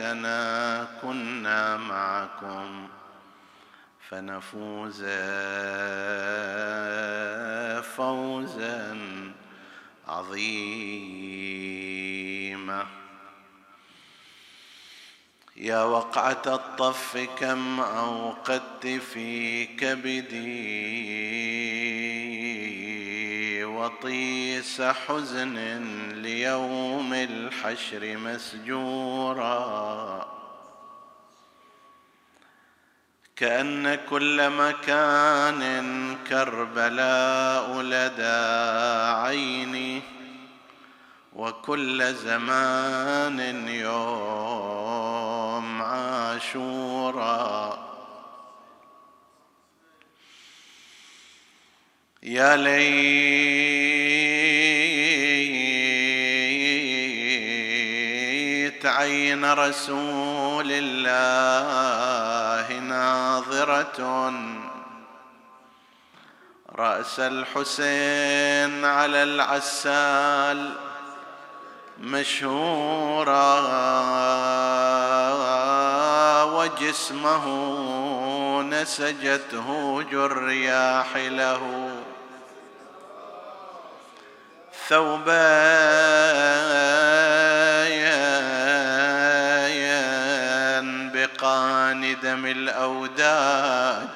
ليتنا كنا معكم فنفوز فوزا عظيما. يا وقعة الطف كم أوقدت في كبدي وطيس حزن ليوم الحشر مسجورا. كأن كل مكان كربلاء لدى عيني وكل زمان يوم عاشورا. يا ليت عين رسول الله ناظرة. رأس الحسين على العسال مشهورا وجسمه نسجته جرياح له. ثوبايا بقان دم الأوداج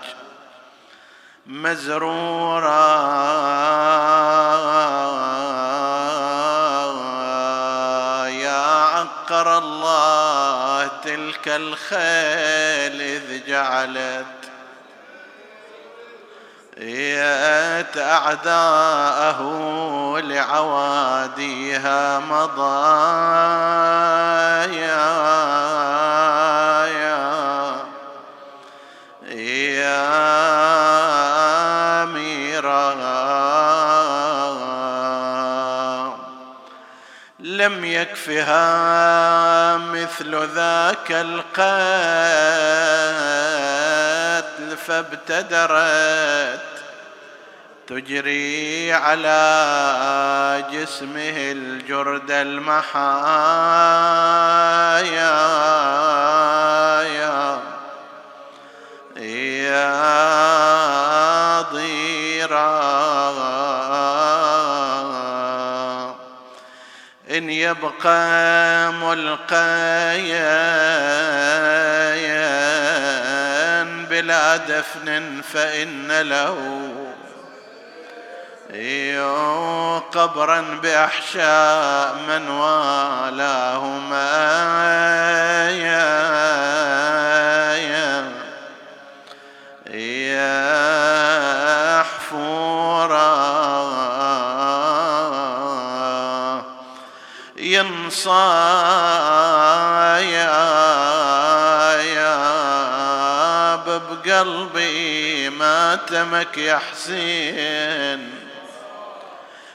مزرورا. يا عقر الله تلك الخيل إذ جعلت يات أعداءه لعواديها مضايا. يكفها مثل ذاك القتل فابتدرت تجري على جسمه الجرد المحايا. يا يا ضيرا إن يبقى ملقيا بلا دفن فإن له قبرا بأحشاء من والاهما تمك يا حسين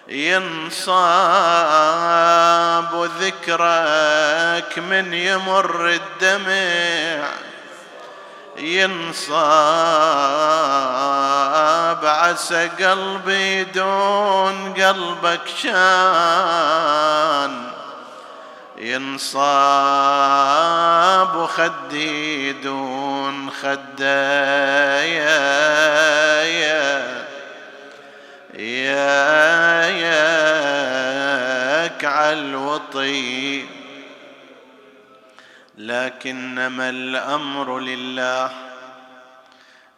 ينصاب ذكرك من يمر الدمع ينصاب عسى قلبي دون قلبك شان ينصاب خدي دون خدايا يا يا ياك عالوطي لكنما الأمر لله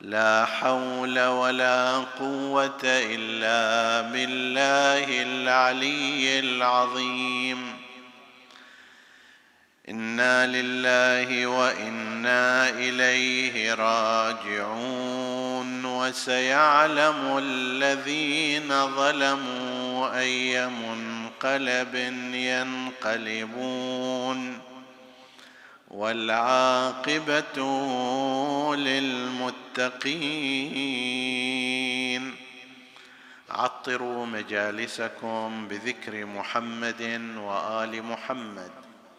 لا حول ولا قوة إلا بالله العلي العظيم. إنا لله وإنا إليه راجعون وسيعلم الذين ظلموا اي منقلب ينقلبون والعاقبه للمتقين عطروا مجالسكم بذكر محمد وال محمد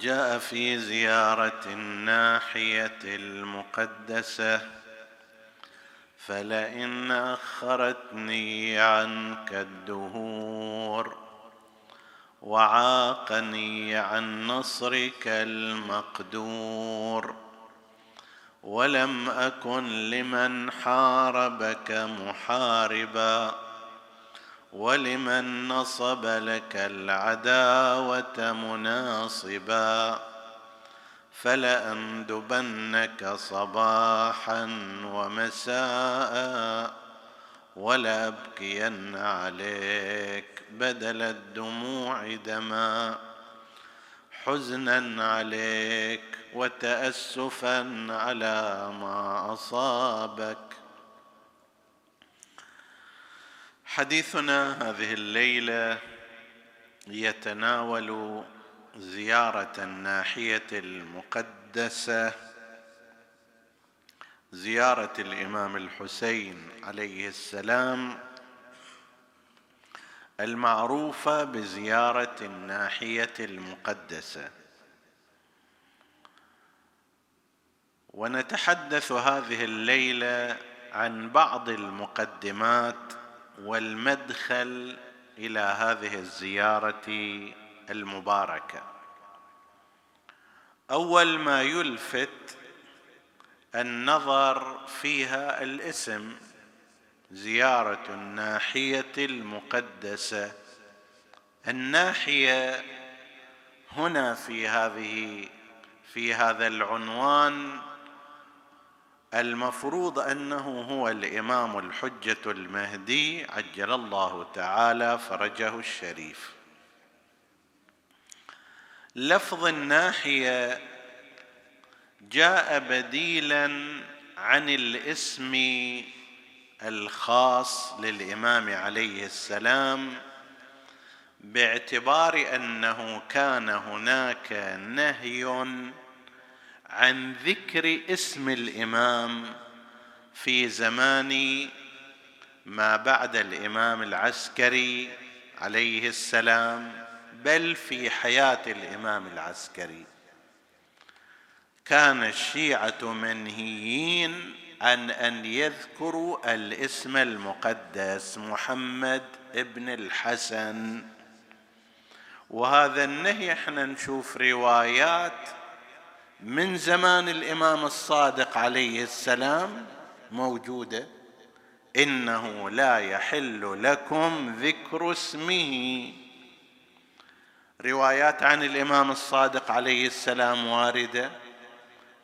جاء في زيارة الناحية المقدسة. فلئن أخرتني عنك الدهور وعاقني عن نصرك المقدور. ولم أكن لمن حاربك محاربا. ولمن نصب لك العداوة مناصبا فلأندبنك صباحا ومساء ولأبكين عليك بدل الدموع دما حزنا عليك وتأسفا على ما أصابك حديثنا هذه الليلة يتناول زيارة الناحية المقدسة زيارة الإمام الحسين عليه السلام المعروفة بزيارة الناحية المقدسة. ونتحدث هذه الليلة عن بعض المقدمات والمدخل إلى هذه الزيارة المباركة. أول ما يلفت النظر فيها الاسم زيارة الناحية المقدسة. الناحية هنا في هذه في هذا العنوان المفروض أنه هو الإمام الحجة المهدي عجل الله تعالى فرجه الشريف. لفظ الناحية جاء بديلا عن الاسم الخاص للإمام عليه السلام باعتبار أنه كان هناك نهي عن ذكر اسم الإمام في زمان ما بعد الإمام العسكري عليه السلام بل في حياة الإمام العسكري. كان الشيعة منهيين عن أن يذكروا الاسم المقدس محمد ابن الحسن. وهذا النهي إحنا نشوف روايات من زمان الإمام الصادق عليه السلام موجودة. إنه لا يحل لكم ذكر اسمه. روايات عن الإمام الصادق عليه السلام واردة.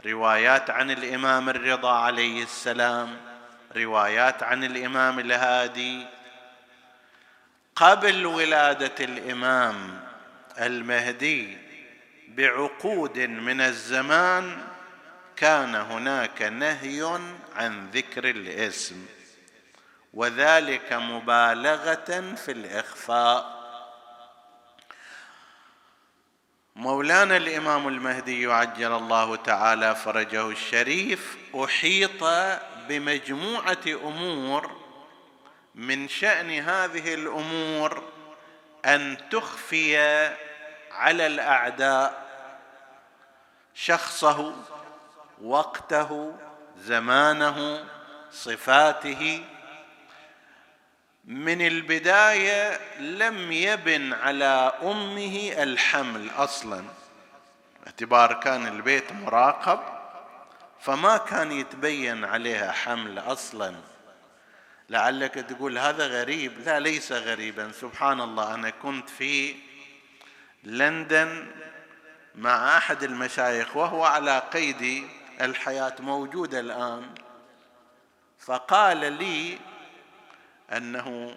روايات عن الإمام الرضا عليه السلام. روايات عن الإمام الهادي. قبل ولادة الإمام المهدي بعقود من الزمان كان هناك نهي عن ذكر الاسم وذلك مبالغة في الإخفاء. مولانا الإمام المهدي عجل الله تعالى فرجه الشريف أحيط بمجموعة أمور من شأن هذه الأمور أن تخفي على الأعداء. شخصه وقته زمانه صفاته. من البداية لم يبن على أمه الحمل أصلا. اعتبار كان البيت مراقب فما كان يتبين عليها حمل أصلا. لعلك تقول هذا غريب. لا ليس غريبا. سبحان الله أنا كنت في لندن مع أحد المشايخ وهو على قيد الحياة موجود الآن فقال لي أنه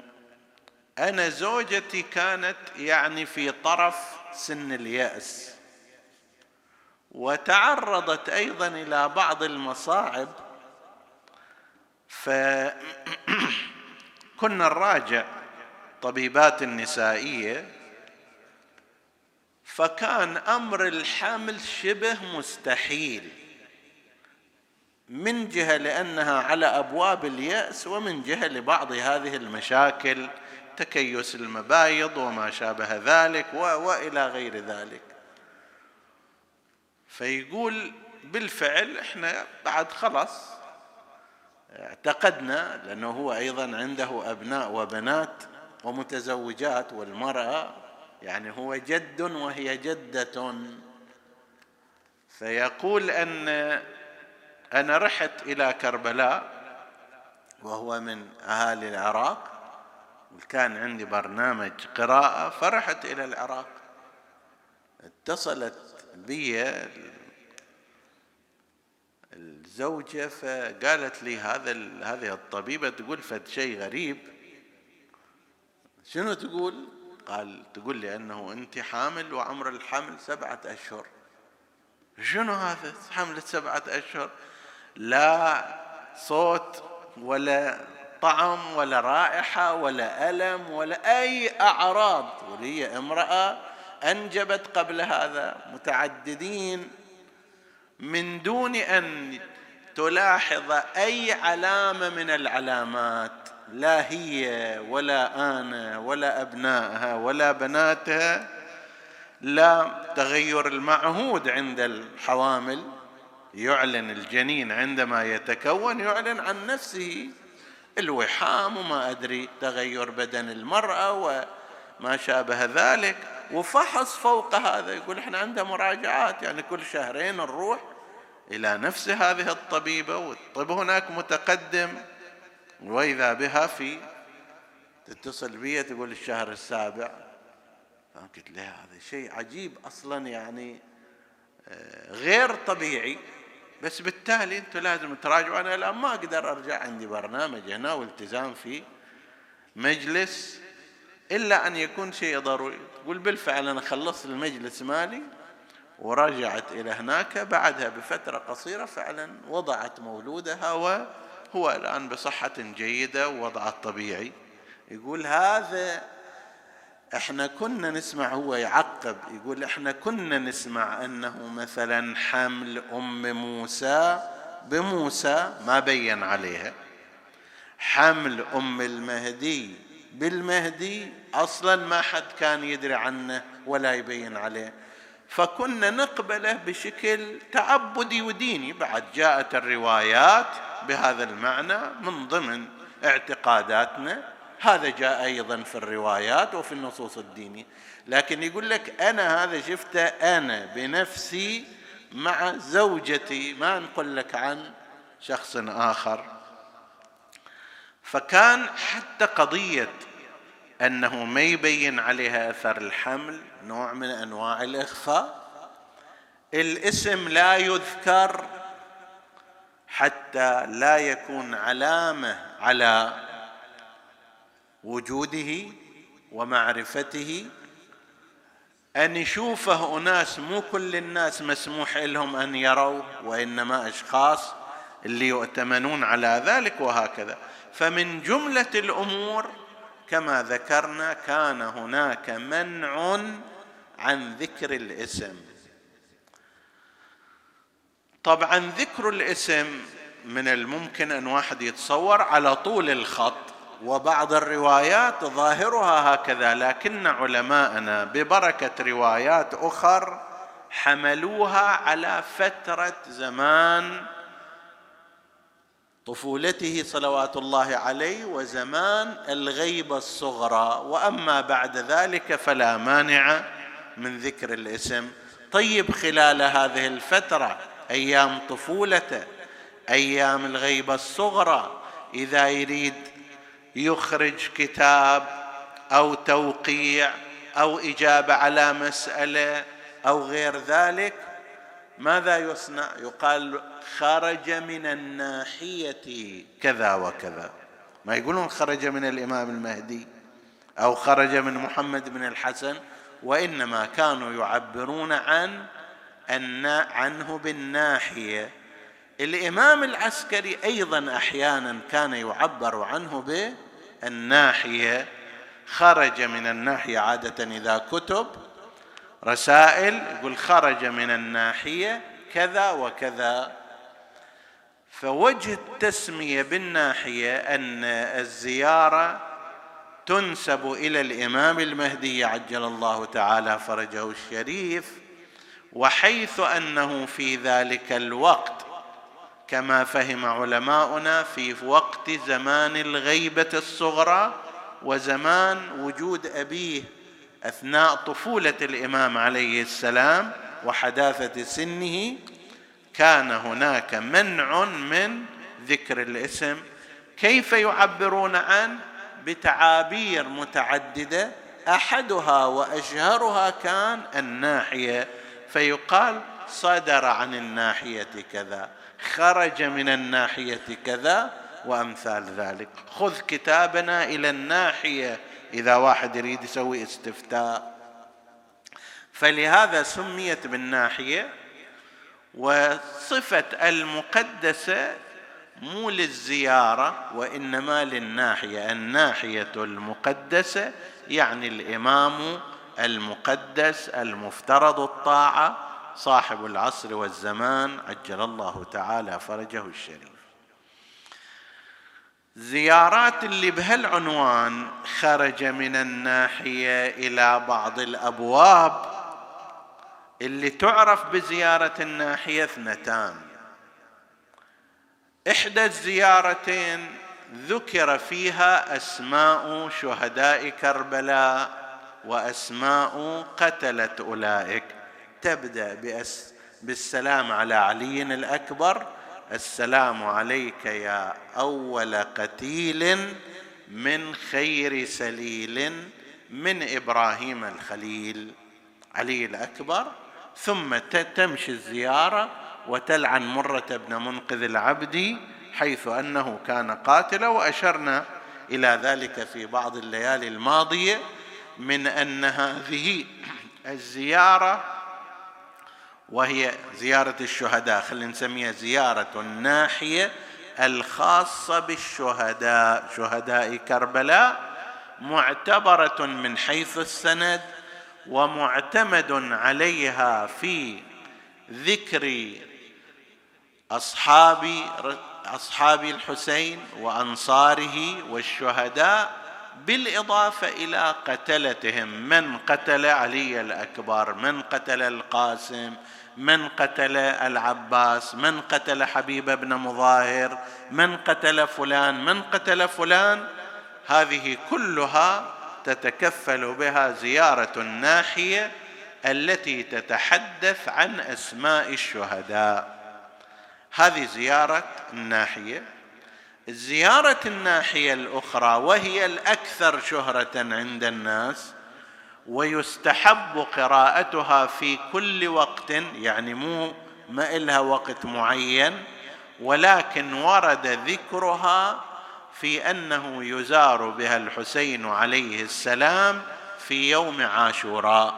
أنا زوجتي كانت يعني في طرف سن اليأس وتعرضت أيضا إلى بعض المصاعب فكنا نراجع طبيبات النسائية فكان أمر الحمل شبه مستحيل. من جهة لأنها على أبواب اليأس ومن جهة لبعض هذه المشاكل تكيس المبايض وما شابه ذلك وإلى غير ذلك. فيقول بالفعل إحنا بعد خلاص اعتقدنا لأنه هو أيضا عنده أبناء وبنات ومتزوجات والمرأة يعني هو جد وهي جدة. فيقول أن أنا رحت إلى كربلاء وهو من أهالي العراق وكان عندي برنامج قراءة فرحت إلى العراق. اتصلت بي الزوجة فقالت لي هذا هذه الطبيبة تقول فد شيء غريب. شنو تقول؟ قال تقول لي أنه أنت حامل وعمر الحمل سبعة أشهر. شنو هذا؟ حملة سبعة أشهر؟ لا صوت ولا طعم ولا رائحة ولا ألم ولا أي أعراض. وهي امرأة أنجبت قبل هذا متعددين من دون أن تلاحظ أي علامة من العلامات. لا هي ولا أنا ولا ابنائها ولا بناتها لا تغير المعهود عند الحوامل. يعلن الجنين عندما يتكون يعلن عن نفسه. الوحام وما أدري تغير بدن المرأة وما شابه ذلك. وفحص فوق هذا يقول إحنا عندنا مراجعات يعني كل شهرين نروح إلى نفس هذه الطبيبة والطب هناك متقدم. وإذا بها في تتصل بي تقول الشهر السابع. قلت لها هذا شيء عجيب أصلا يعني آه، غير طبيعي. بس بالتالي أنتم لازم تراجعوا. أنا الآن ما أقدر أرجع عندي برنامج هنا والتزام في مجلس إلا أن يكون شيء ضروري. تقول بالفعل أنا خلصت المجلس مالي ورجعت إلى هناك. بعدها بفترة قصيرة فعلا وضعت مولودها وهو الآن بصحة جيدة ووضعه الطبيعي. يقول هذا إحنا كنا نسمع هو يعقب يقول إحنا كنا نسمع أنه مثلا حمل أم موسى بموسى ما بين عليها. حمل أم المهدي بالمهدي أصلا ما حد كان يدري عنه ولا يبين عليه. فكنا نقبله بشكل تعبدي وديني. بعد جاءت الروايات بهذا المعنى من ضمن اعتقاداتنا. هذا جاء أيضا في الروايات وفي النصوص الدينية. لكن يقول لك أنا هذا شفته أنا بنفسي مع زوجتي ما نقول لك عن شخص آخر. فكان حتى قضية أنه ما يبين عليها أثر الحمل نوع من أنواع الإخفاء. الاسم لا يذكر حتى لا يكون علامة على وجوده ومعرفته. أن يشوفه أناس مو كل الناس مسموح لهم أن يروا وإنما أشخاص اللي يؤتمنون على ذلك وهكذا. فمن جملة الأمور كما ذكرنا كان هناك منع عن ذكر الاسم. طبعا ذكر الاسم من الممكن أن واحد يتصور على طول الخط وبعض الروايات ظاهرها هكذا لكن علماءنا ببركة روايات أخر حملوها على فترة زمان طفولته صلوات الله عليه وزمان الغيبة الصغرى. وأما بعد ذلك فلا مانع من ذكر الاسم. طيب خلال هذه الفترة أيام طفولته أيام الغيبة الصغرى إذا يريد يخرج كتاب أو توقيع أو إجابة على مسألة أو غير ذلك ماذا يصنع؟ يقال خرج من الناحية كذا وكذا. ما يقولون خرج من الإمام المهدي أو خرج من محمد بن الحسن وإنما كانوا يعبرون عن عنه بالناحية. الإمام العسكري أيضا أحيانا كان يعبر عنه بالناحية. خرج من الناحية عادة إذا كتب رسائل يقول خرج من الناحية كذا وكذا. فوجه التسمية بالناحية أن الزيارة تنسب إلى الإمام المهدي عجل الله تعالى فرجه الشريف. وحيث أنه في ذلك الوقت كما فهم علماؤنا في وقت زمان الغيبة الصغرى وزمان وجود أبيه أثناء طفولة الإمام عليه السلام وحداثة سنه كان هناك منع من ذكر الاسم. كيف يعبرون عنه؟ بتعابير متعددة. أحدها وأشهرها كان الناحية فيقال صدر عن الناحية كذا خرج من الناحية كذا وأمثال ذلك. خذ كتابنا إلى الناحية إذا واحد يريد يسوي استفتاء. فلهذا سميت بالناحية وصفة المقدسة مو للزيارة وإنما للناحية. الناحية المقدسة يعني الإمام المقدس المفترض الطاعة صاحب العصر والزمان عجل الله تعالى فرجه الشريف. زيارات اللي بهالعنوان خرج من الناحية إلى بعض الأبواب اللي تعرف بزيارة الناحية اثنتان. إحدى الزيارتين ذكر فيها أسماء شهداء كربلاء وأسماء قتله أولئك. تبدأ بأس بالسلام على علي الأكبر. السلام عليك يا أول قتيل من خير سليل من إبراهيم الخليل. علي الأكبر. ثم تمشي الزيارة وتلعن مرة بن منقذ العبد حيث أنه كان قاتلا وأشرنا إلى ذلك في بعض الليالي الماضية. من أن هذه الزيارة وهي زيارة الشهداء خلينا نسميها زيارة الناحية الخاصة بالشهداء. شهداء كربلاء معتبرة من حيث السند ومعتمد عليها في ذكر أصحاب أصحاب الحسين وأنصاره والشهداء بالإضافة إلى قتلتهم. من قتل علي الأكبر؟ من قتل القاسم؟ من قتل العباس؟ من قتل حبيب بن مظاهر؟ من قتل فلان؟ من قتل فلان؟ هذه كلها تتكفل بها زيارة الناحية التي تتحدث عن أسماء الشهداء. هذه زيارة الناحية. زيارة الناحية الأخرى وهي الأكثر شهرة عند الناس ويستحب قراءتها في كل وقت يعني مو ما إلها وقت معين ولكن ورد ذكرها في أنه يزار بها الحسين عليه السلام في يوم عاشوراء.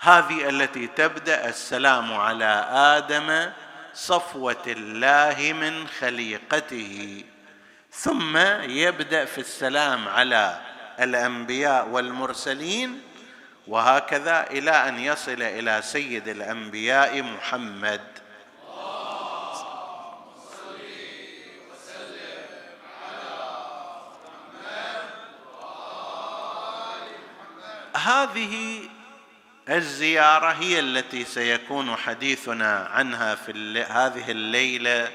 هذه التي تبدأ السلام على آدم صفوة الله من خليقته. ثم يبدأ في السلام على الأنبياء والمرسلين وهكذا إلى أن يصل إلى سيد الأنبياء محمد. هذه الزيارة هي التي سيكون حديثنا عنها في هذه الليلة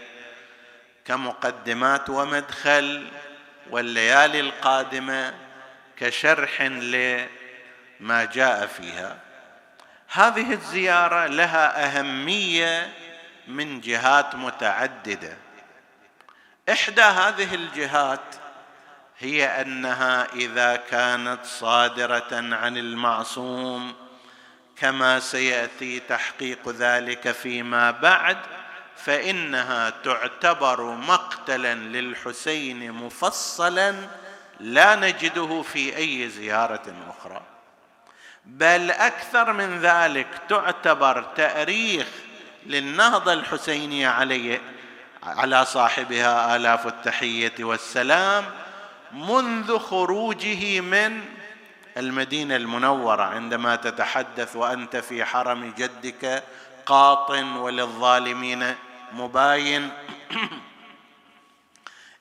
كمقدمات ومدخل والليالي القادمة كشرح لما جاء فيها. هذه الزيارة لها أهمية من جهات متعددة. إحدى هذه الجهات هي أنها إذا كانت صادرة عن المعصوم كما سيأتي تحقيق ذلك فيما بعد فإنها تعتبر مقتلا للحسين مفصلا لا نجده في أي زيارة أخرى. بل أكثر من ذلك تعتبر تأريخ للنهضة الحسينية عليه على صاحبها آلاف التحية والسلام منذ خروجه من المدينة المنورة عندما تتحدث وأنت في حرم جدك قاط وللظالمين مباين.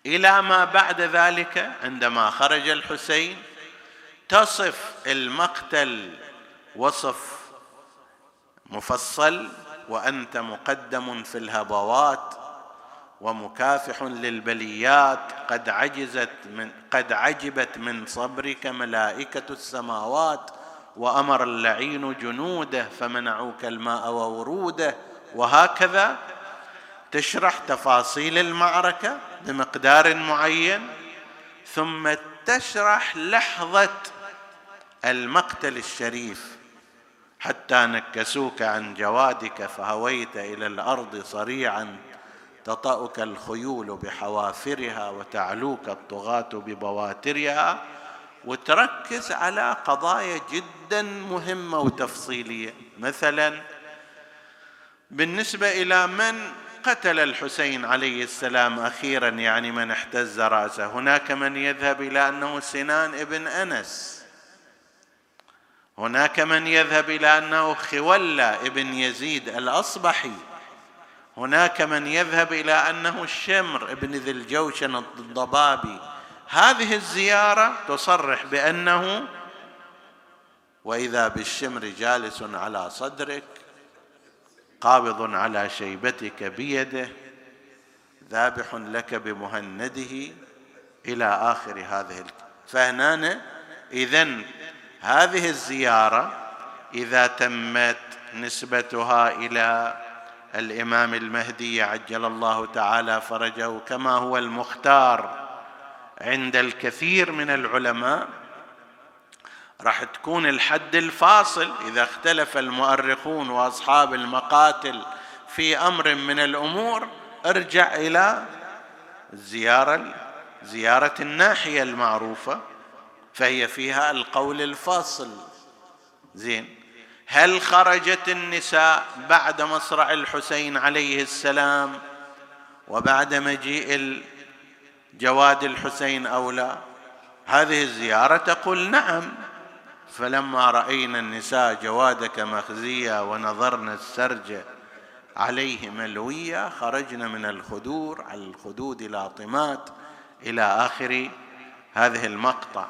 إلى ما بعد ذلك عندما خرج الحسين تصف المقتل وصف مفصل وأنت مقدم في الهبوات ومكافح للبليات قد عجزت من قد عجبت من صبرك ملائكة السماوات وأمر اللعين جنوده فمنعوك الماء ووروده. وهكذا تشرح تفاصيل المعركة بمقدار معين ثم تشرح لحظة المقتل الشريف. حتى نكسوك عن جوادك فهويت إلى الأرض صريعا تطأك الخيول بحوافرها وتعلوك الطغاة ببواترها وتركز على قضايا جدا مهمة وتفصيلية. مثلا بالنسبة إلى من قتل الحسين عليه السلام أخيرا يعني من احتز رأسه. هناك من يذهب إلى أنه سنان ابن أنس. هناك من يذهب إلى أنه خولة ابن يزيد الأصبحي. هناك من يذهب إلى أنه الشمر ابن ذي الجوشن الضبابي. هذه الزيارة تصرح بأنه وإذا بالشمر جالس على صدرك قابض على شيبتك بيده ذابح لك بمهنده إلى آخر هذه فهنا اذا هذه الزيارة إذا تمت نسبتها إلى الإمام المهدي عجل الله تعالى فرجه كما هو المختار. عند الكثير من العلماء راح تكون الحد الفاصل إذا اختلف المؤرخون وأصحاب المقاتل في أمر من الأمور ارجع إلى الزياره زيارة الناحية المعروفة فهي فيها القول الفاصل. زين؟ هل خرجت النساء بعد مصرع الحسين عليه السلام وبعد مجيء جواد الحسين أو لا؟ هذه الزيارة تقول نعم. فلما رأينا النساء جوادك مخزية ونظرنا السرج عليه ملويه خرجنا من الخدور على الخدود لاطمات إلى آخر هذه المقطع.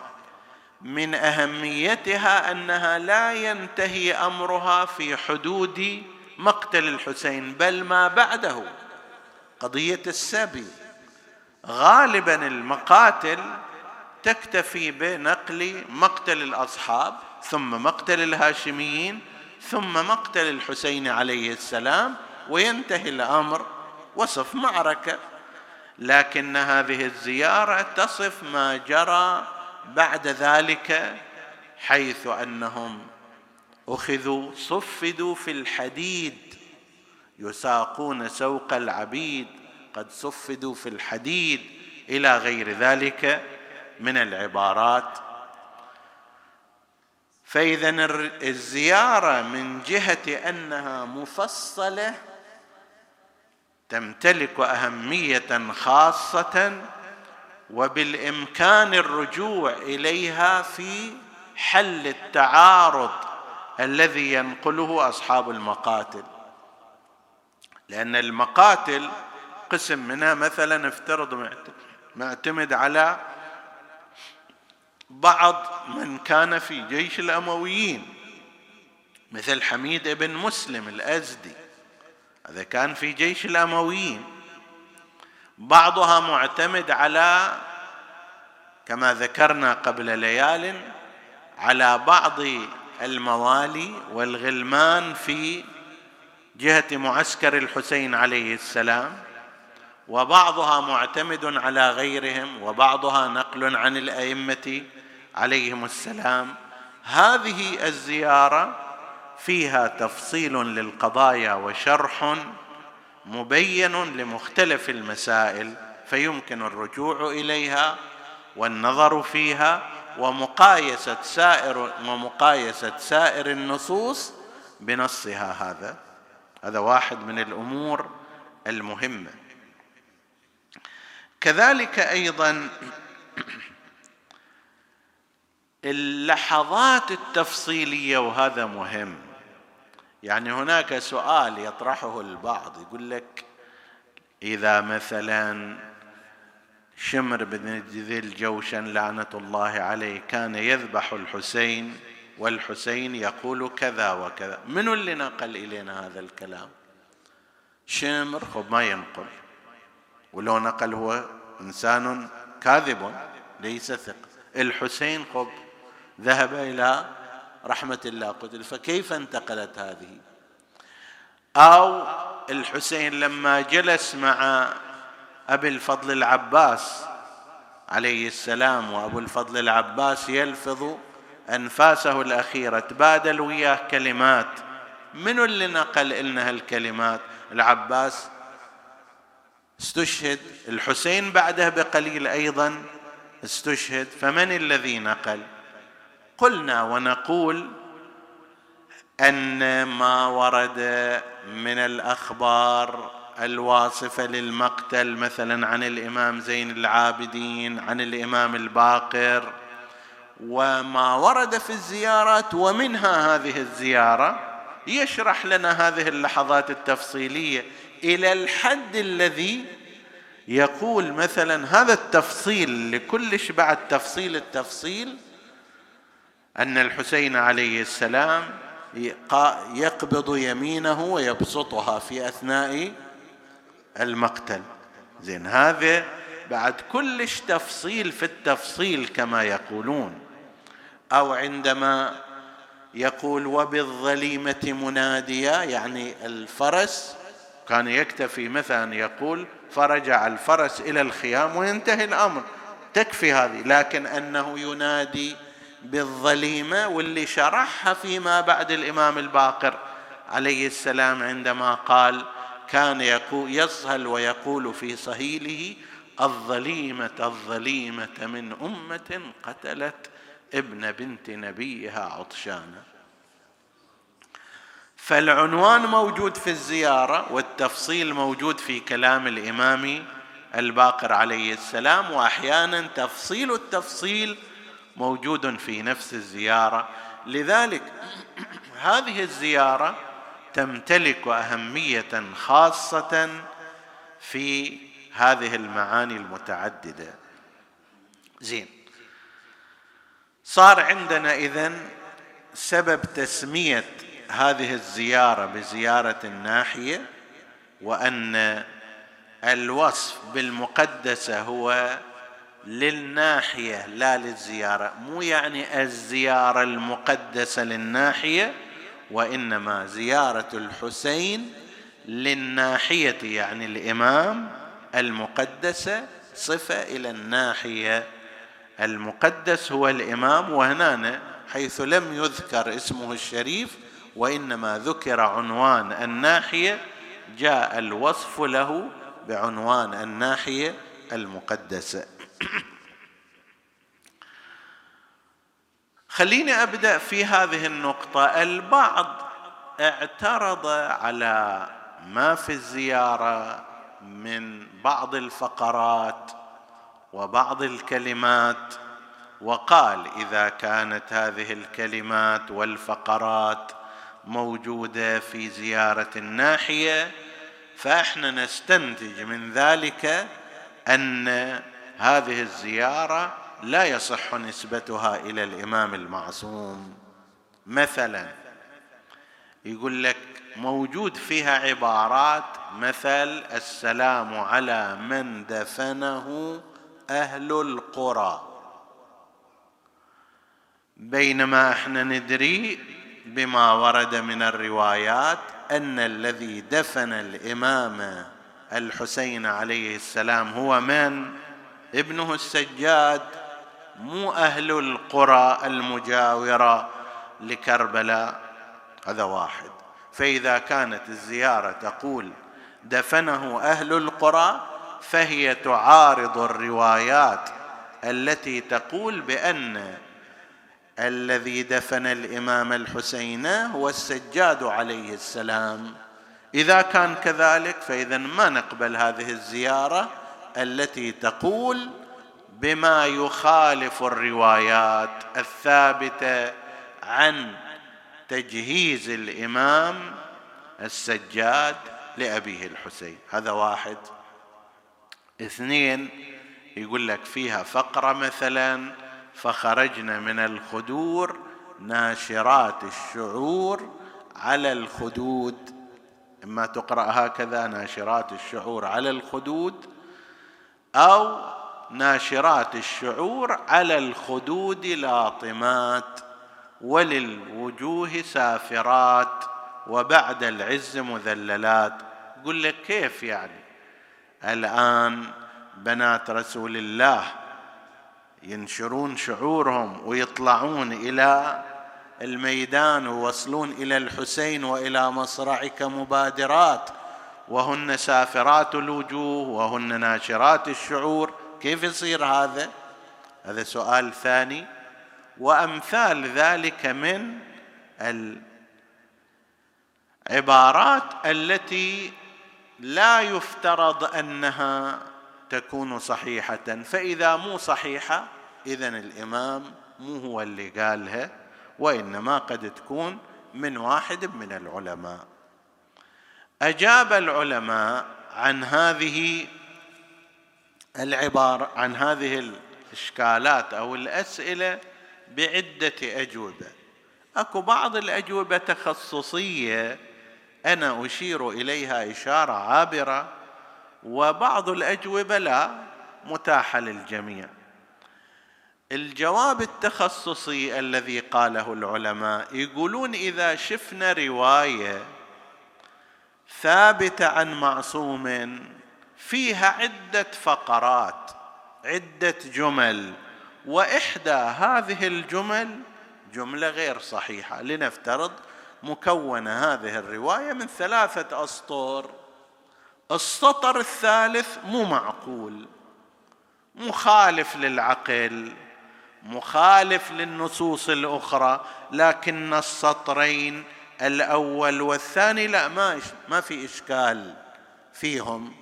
من أهميتها أنها لا ينتهي أمرها في حدود مقتل الحسين بل ما بعده. قضية السبي. غالبا المقاتل تكتفي بنقل مقتل الأصحاب ثم مقتل الهاشميين ثم مقتل الحسين عليه السلام وينتهي الأمر وصف معركة. لكن هذه الزيارة تصف ما جرى بعد ذلك حيث أنهم أخذوا صفدوا في الحديد يساقون سوق العبيد قد صفدوا في الحديد إلى غير ذلك من العبارات. فإذا الزيارة من جهة أنها مفصلة تمتلك أهمية خاصة وبالإمكان الرجوع إليها في حل التعارض الذي ينقله أصحاب المقاتل. لأن المقاتل قسم منها مثلا افترض معتمد على بعض من كان في جيش الأمويين مثل حميد بن مسلم الأزدي. هذا كان في جيش الأمويين. بعضها معتمد على كما ذكرنا قبل ليال على بعض الموالي والغلمان في جهة معسكر الحسين عليه السلام وبعضها معتمد على غيرهم وبعضها نقل عن الأئمة عليهم السلام. هذه الزيارة فيها تفصيل للقضايا وشرح مبين لمختلف المسائل فيمكن الرجوع إليها والنظر فيها ومقايسة سائر ومقايسة سائر النصوص بنصها هذا. هذا واحد من الأمور المهمة. كذلك أيضا اللحظات التفصيلية وهذا مهم. يعني هناك سؤال يطرحه البعض يقول لك إذا مثلا شمر بن ذي الجوشن لعنة الله عليه كان يذبح الحسين والحسين يقول كذا وكذا من اللي نقل إلينا هذا الكلام؟ شمر؟ خب ما ينقل ولو نقل هو إنسان كاذب ليس ثق الحسين خب ذهب إلى رحمة الله قتل فكيف انتقلت هذه؟ أو الحسين لما جلس مع أبي الفضل العباس عليه السلام وأبو الفضل العباس يلفظ أنفاسه الأخيرة تبادل وياه كلمات. من اللي نقل لنا هالكلمات؟ العباس استشهد الحسين بعده بقليل أيضا استشهد فمن الذي نقل؟ قلنا ونقول أن ما ورد من الأخبار الواصفة للمقتل مثلا عن الإمام زين العابدين عن الإمام الباقر وما ورد في الزيارات ومنها هذه الزيارة يشرح لنا هذه اللحظات التفصيلية إلى الحد الذي يقول مثلا هذا التفصيل لكلش بعد تفصيل التفصيل أن الحسين عليه السلام يقبض يمينه ويبسطها في أثناء المقتل. زين هذا بعد كلش تفصيل في التفصيل كما يقولون. أو عندما يقول وبالظليمة مناديا يعني الفرس كان يكتفي مثلا يقول فرجع الفرس إلى الخيام وينتهي الأمر. تكفي هذه لكن أنه ينادي بالظليمة واللي شرحها فيما بعد الإمام الباقر عليه السلام عندما قال كان يصهل ويقول في صهيله الظليمة الظليمة من أمة قتلت ابن بنت نبيها عطشانا فالعنوان موجود في الزيارة والتفصيل موجود في كلام الإمام الباقر عليه السلام وأحيانا تفصيل التفصيل موجود في نفس الزيارة. لذلك هذه الزيارة تمتلك أهمية خاصة في هذه المعاني المتعددة. زين. صار عندنا إذن سبب تسمية هذه الزيارة بزيارة الناحية وأن الوصف بالمقدسة هو للناحية لا للزيارة. مو يعني الزيارة المقدسة للناحية وإنما زيارة الحسين للناحية يعني الإمام المقدسة صفة إلى الناحية. المقدس هو الإمام وهنا حيث لم يذكر اسمه الشريف وإنما ذكر عنوان الناحية جاء الوصف له بعنوان الناحية المقدسة. خليني أبدأ في هذه النقطة. البعض اعترض على ما في الزيارة من بعض الفقرات وبعض الكلمات وقال إذا كانت هذه الكلمات والفقرات موجودة في زيارة الناحية فإحنا نستنتج من ذلك أن هذه الزيارة لا يصح نسبتها إلى الإمام المعصوم. مثلا يقول لك موجود فيها عبارات مثل السلام على من دفنه أهل القرى. بينما إحنا ندري بما ورد من الروايات أن الذي دفن الإمام الحسين عليه السلام هو من؟ ابنه السجاد مو أهل القرى المجاورة لكربلاء. هذا واحد. فإذا كانت الزيارة تقول دفنه أهل القرى فهي تعارض الروايات التي تقول بأن الذي دفن الإمام الحسين هو السجاد عليه السلام. إذا كان كذلك فإذا ما نقبل هذه الزيارة التي تقول بما يخالف الروايات الثابتة عن تجهيز الإمام السجاد لأبيه الحسين. هذا واحد. اثنين يقول لك فيها فقرة مثلا فخرجنا من الخدور ناشرات الشعور على الخدود. إما تقرأ هكذا ناشرات الشعور على الخدود أو ناشرات الشعور على الخدود لاطمات وللوجوه سافرات وبعد العز مذللات. يقول لك كيف يعني؟ الآن بنات رسول الله ينشرون شعورهم ويطلعون إلى الميدان ويوصلون إلى الحسين وإلى مصرعك مبادرات. وهن سافرات الوجوه وهن ناشرات الشعور. كيف يصير هذا؟ هذا سؤال ثاني. وأمثال ذلك من العبارات التي لا يفترض أنها تكون صحيحة. فإذا مو صحيحة اذا الإمام مو هو اللي قالها وإنما قد تكون من واحد من العلماء. أجاب العلماء عن هذه العبارة عن هذه الإشكالات أو الأسئلة بعدة أجوبة. أكو بعض الأجوبة تخصصية أنا أشير إليها إشارة عابرة وبعض الأجوبة لا متاحة للجميع. الجواب التخصصي الذي قاله العلماء يقولون إذا شفنا رواية ثابتة عن معصوم فيها عدة فقرات عدة جمل وإحدى هذه الجمل جملة غير صحيحة. لنفترض مكونة هذه الرواية من ثلاثة اسطر السطر الثالث مو معقول مخالف للعقل مخالف للنصوص الأخرى لكن السطرين الأول والثاني لا ما ما في إشكال فيهم.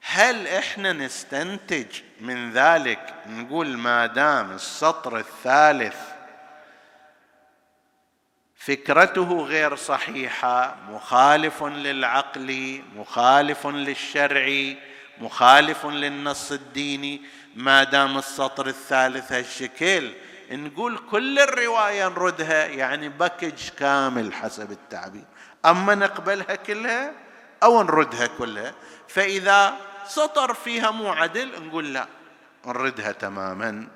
هل إحنا نستنتج من ذلك؟ نقول ما دام السطر الثالث فكرته غير صحيحة مخالف للعقل مخالف للشرع مخالف للنص الديني ما دام السطر الثالث هالشكل نقول كل الرواية نردها يعني بكج كامل حسب التعبير. أما نقبلها كلها أو نردها كلها فإذا سطر فيها مو عدل نقول لا نردها تماما.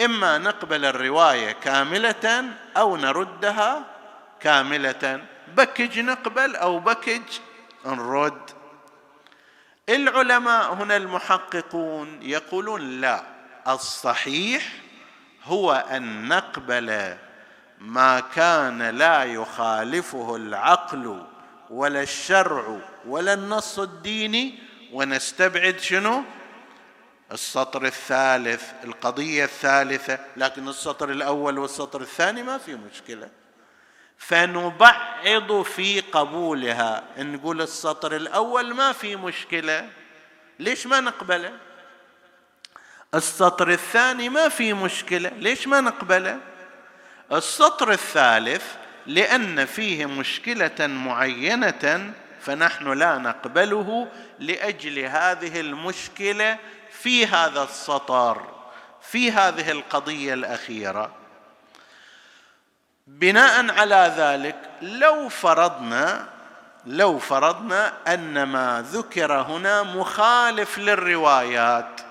إما نقبل الرواية كاملة أو نردها كاملة. بكج نقبل أو بكج نرد. العلماء هنا المحققون يقولون لا الصحيح هو أن نقبل ما كان لا يخالفه العقل ولا الشرع ولا النص الديني ونستبعد شنو؟ السطر الثالث القضية الثالثة. لكن السطر الأول والسطر الثاني ما في مشكلة. فنبعض في قبولها. نقول السطر الأول ما في مشكلة. ليش ما نقبله؟ السطر الثاني ما في مشكلة. ليش ما نقبله؟ السطر الثالث لأن فيه مشكلة معينة فنحن لا نقبله لأجل هذه المشكلة في هذا السطر في هذه القضية الأخيرة. بناء على ذلك لو فرضنا لو فرضنا أن ما ذكر هنا مخالف للروايات.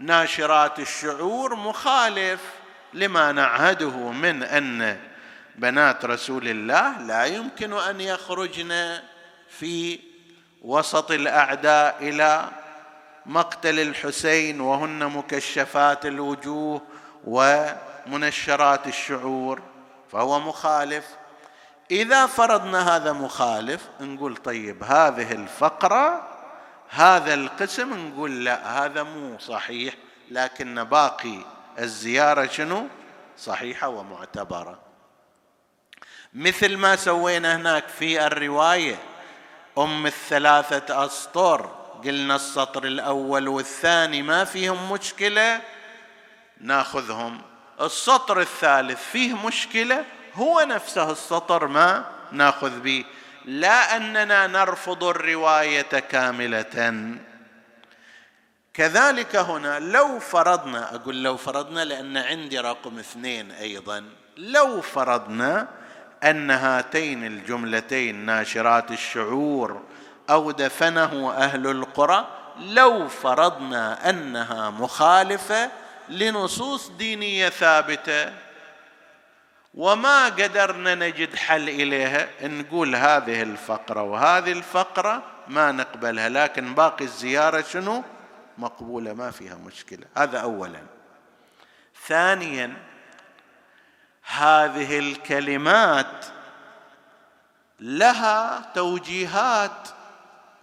ناشرات الشعور مخالف لما نعهده من أن بنات رسول الله لا يمكن أن يخرجن في وسط الأعداء إلى مقتل الحسين وهن مكشفات الوجوه ومنشرات الشعور فهو مخالف. إذا فرضنا هذا مخالف نقول طيب هذه الفقرة هذا القسم نقول لا هذا مو صحيح لكن باقي الزيارة شنو؟ صحيحة ومعتبرة. مثل ما سوينا هناك في الرواية أم الثلاثة أسطر قلنا السطر الأول والثاني ما فيهم مشكلة ناخذهم. السطر الثالث فيه مشكلة هو نفسه السطر ما ناخذ به لا أننا نرفض الرواية كاملة. كذلك هنا لو فرضنا أقول لو فرضنا لأن عندي رقم اثنين أيضا. لو فرضنا أن هاتين الجملتين ناشرات الشعور أو دفنه أهل القرى لو فرضنا أنها مخالفة لنصوص دينية ثابتة وما قدرنا نجد حل إليها. نقول هذه الفقرة وهذه الفقرة ما نقبلها لكن باقي الزيارة شنو؟ مقبولة ما فيها مشكلة. هذا اولا. ثانيا هذه الكلمات لها توجيهات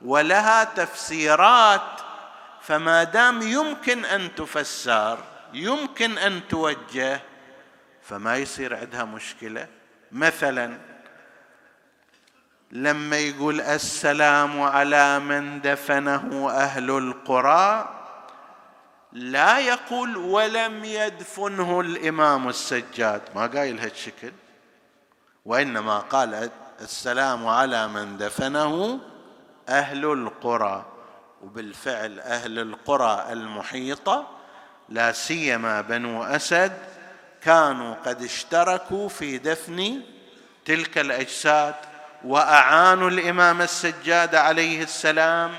ولها تفسيرات فما دام يمكن أن تفسر يمكن أن توجه فما يصير عندها مشكلة. مثلا لما يقول السلام على من دفنه أهل القرى لا يقول ولم يدفنه الإمام السجاد. ما قايل هالشكل؟ وإنما قال السلام على من دفنه أهل القرى. وبالفعل أهل القرى المحيطة لا سيما بنو أسد كانوا قد اشتركوا في دفن تلك الأجساد وأعانوا الإمام السجاد عليه السلام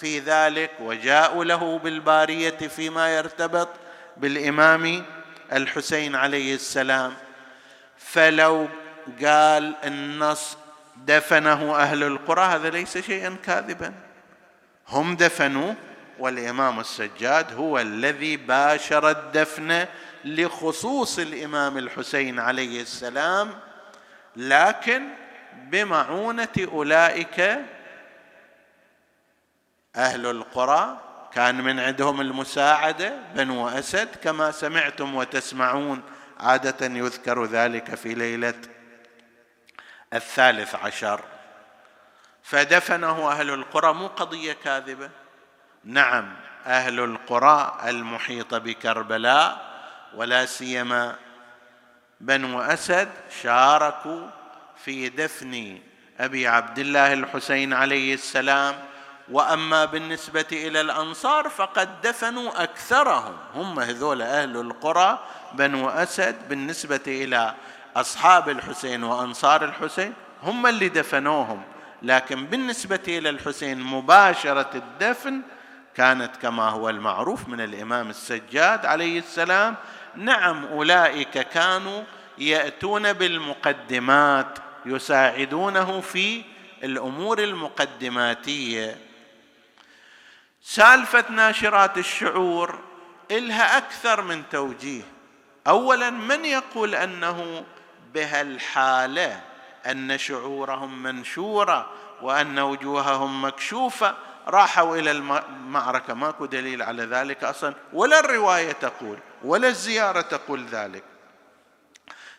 في ذلك وجاءوا له بالبارية فيما يرتبط بالإمام الحسين عليه السلام. فلو قال النص دفنه أهل القرى هذا ليس شيئا كاذبا. هم دفنوا والإمام السجاد هو الذي باشر الدفن لخصوص الإمام الحسين عليه السلام لكن بمعونة أولئك أهل القرى كان من عندهم المساعدة بنو أسد كما سمعتم وتسمعون عادة يذكر ذلك في ليلة الثالث عشر. فدفنه أهل القرى مو قضية كاذبة. نعم أهل القرى المحيطه بكربلاء ولا سيما بنو اسد شاركوا في دفن أبي عبد الله الحسين عليه السلام وأما بالنسبة إلى الأنصار فقد دفنوا أكثرهم. هم هذول أهل القرى بنو اسد بالنسبة إلى أصحاب الحسين وأنصار الحسين هم اللي دفنوهم. لكن بالنسبة إلى الحسين مباشرة الدفن كانت كما هو المعروف من الإمام السجاد عليه السلام نعم أولئك كانوا يأتون بالمقدمات يساعدونه في الأمور المقدماتية. سالفه ناشرات الشعور إلها أكثر من توجيه. اولا من يقول أنه بهالحالة أن شعورهم منشورة وأن وجوههم مكشوفة؟ راحوا إلى المعركة. ماكو دليل على ذلك أصلا. ولا الرواية تقول ولا الزيارة تقول ذلك.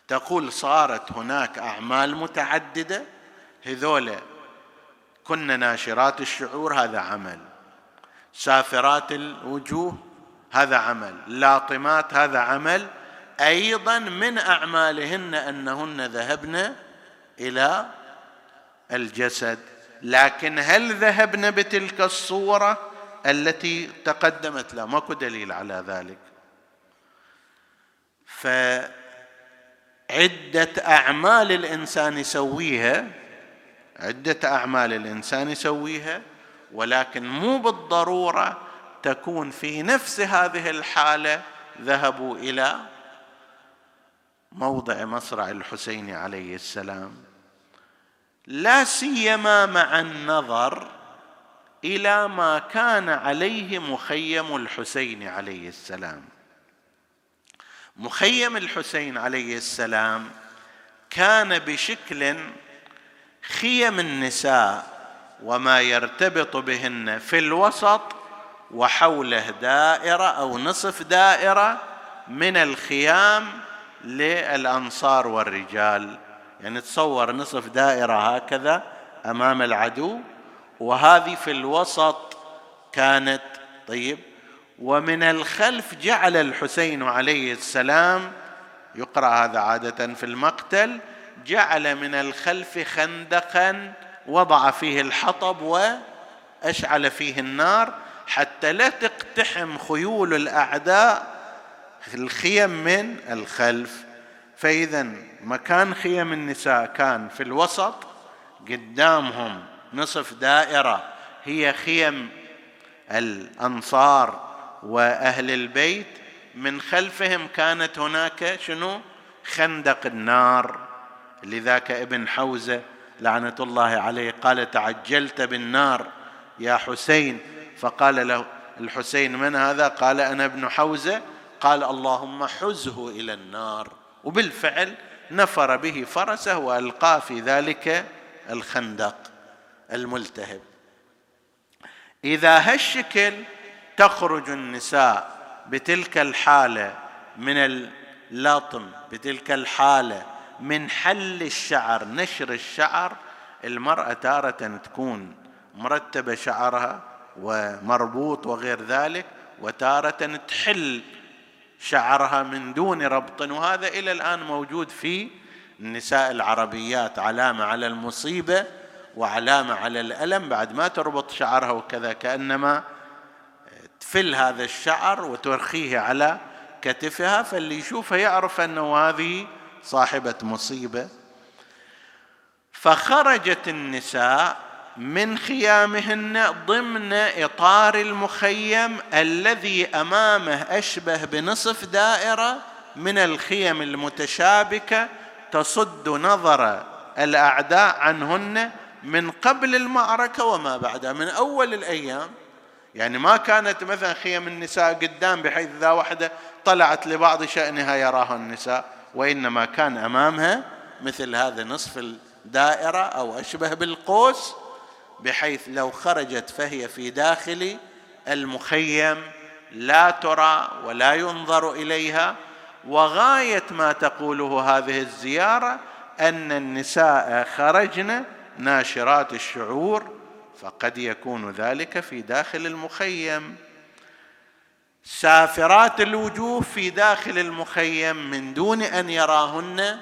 تقول صارت هناك أعمال متعددة. هذول كنا ناشرات الشعور هذا عمل. سافرات الوجوه هذا عمل. لاطمات هذا عمل. أيضا من أعمالهن أنهن ذهبن إلى الجسد. لكن هل ذهبن بتلك الصورة التي تقدمت لا؟ ماكو دليل على ذلك. عده أعمال الإنسان يسويها عدة أعمال الإنسان يسويها ولكن مو بالضرورة تكون في نفس هذه الحالة ذهبوا إلى موضع مصرع الحسين عليه السلام. لا سيما مع النظر إلى ما كان عليه مخيم الحسين عليه السلام. مخيم الحسين عليه السلام كان بشكل خيم النساء وما يرتبط بهن في الوسط وحوله دائرة أو نصف دائرة من الخيام للأنصار والرجال. يعني تصور نصف دائرة هكذا أمام العدو وهذه في الوسط كانت طيب ومن الخلف جعل الحسين عليه السلام يقرأ هذا عادة في المقتل جعل من الخلف خندقا وضع فيه الحطب وأشعل فيه النار حتى لا تقتحم خيول الأعداء الخيم من الخلف. فاذا مكان خيم النساء كان في الوسط قدامهم نصف دائرة هي خيم الأنصار وأهل البيت. من خلفهم كانت هناك شنو؟ خندق النار. لذاك ابن حوزة لعنة الله عليه قال تعجلت بالنار يا حسين. فقال له الحسين من هذا؟ قال أنا ابن حوزة. قال اللهم حزه إلى النار. وبالفعل نفر به فرسه والقاه في ذلك الخندق الملتهب. إذا هالشكل تخرج النساء بتلك الحالة من اللطم بتلك الحالة من حل الشعر نشر الشعر المرأة تارة تكون مرتبة شعرها ومربوط وغير ذلك وتارة تحل شعرها من دون ربط وهذا إلى الآن موجود في النساء العربيات. علامة على المصيبة وعلامة على الألم. بعد ما تربط شعرها وكذا كأنما تفل هذا الشعر وترخيه على كتفها فاللي يشوفها يعرف أنه هذه صاحبة مصيبة. فخرجت النساء من خيامهن ضمن إطار المخيم الذي أمامه أشبه بنصف دائرة من الخيم المتشابكة تصد نظر الأعداء عنهن من قبل المعركة وما بعدها. من أول الأيام يعني ما كانت مثلا خيم النساء قدام بحيث إذا واحدة طلعت لبعض شأنها يراها النساء وإنما كان أمامها مثل هذا نصف الدائرة أو أشبه بالقوس. بحيث لو خرجت فهي في داخل المخيم لا ترى ولا ينظر إليها. وغاية ما تقوله هذه الزيارة أن النساء خرجن ناشرات الشعور فقد يكون ذلك في داخل المخيم. سافرات الوجوه في داخل المخيم من دون أن يراهن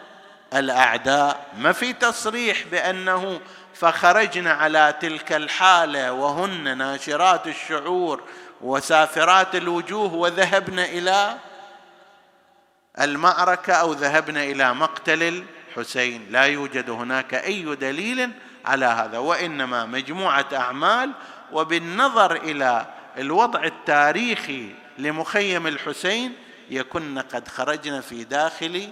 الأعداء. ما في تصريح بأنه فخرجن على تلك الحالة وهن ناشرات الشعور وسافرات الوجوه وذهبن إلى المعركة أو ذهبن إلى مقتل الحسين. لا يوجد هناك أي دليل على هذا وإنما مجموعة أعمال. وبالنظر إلى الوضع التاريخي لمخيم الحسين يكن قد خرجنا في داخل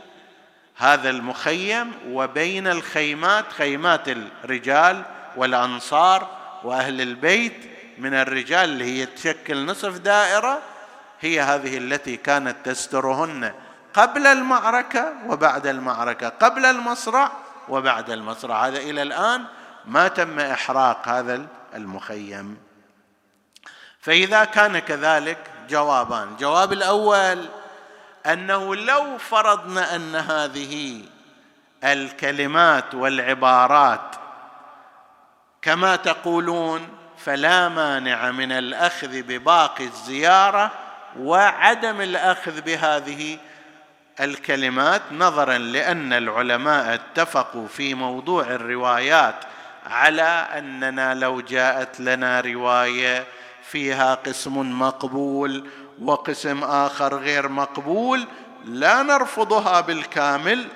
هذا المخيم وبين الخيمات خيمات الرجال والأنصار وأهل البيت من الرجال اللي هي تشكل نصف دائرة هي هذه التي كانت تسترهن قبل المعركة وبعد المعركة قبل المصرع وبعد المصرع. هذا إلى الآن ما تم إحراق هذا المخيم. فإذا كان كذلك جوابان الجواب الأول أنه لو فرضنا أن هذه الكلمات والعبارات كما تقولون فلا مانع من الأخذ بباقي الزيارة وعدم الأخذ بهذه الكلمات نظرا لأن العلماء اتفقوا في موضوع الروايات على أننا لو جاءت لنا رواية فيها قسم مقبول وقسم آخر غير مقبول لا نرفضها بالكامل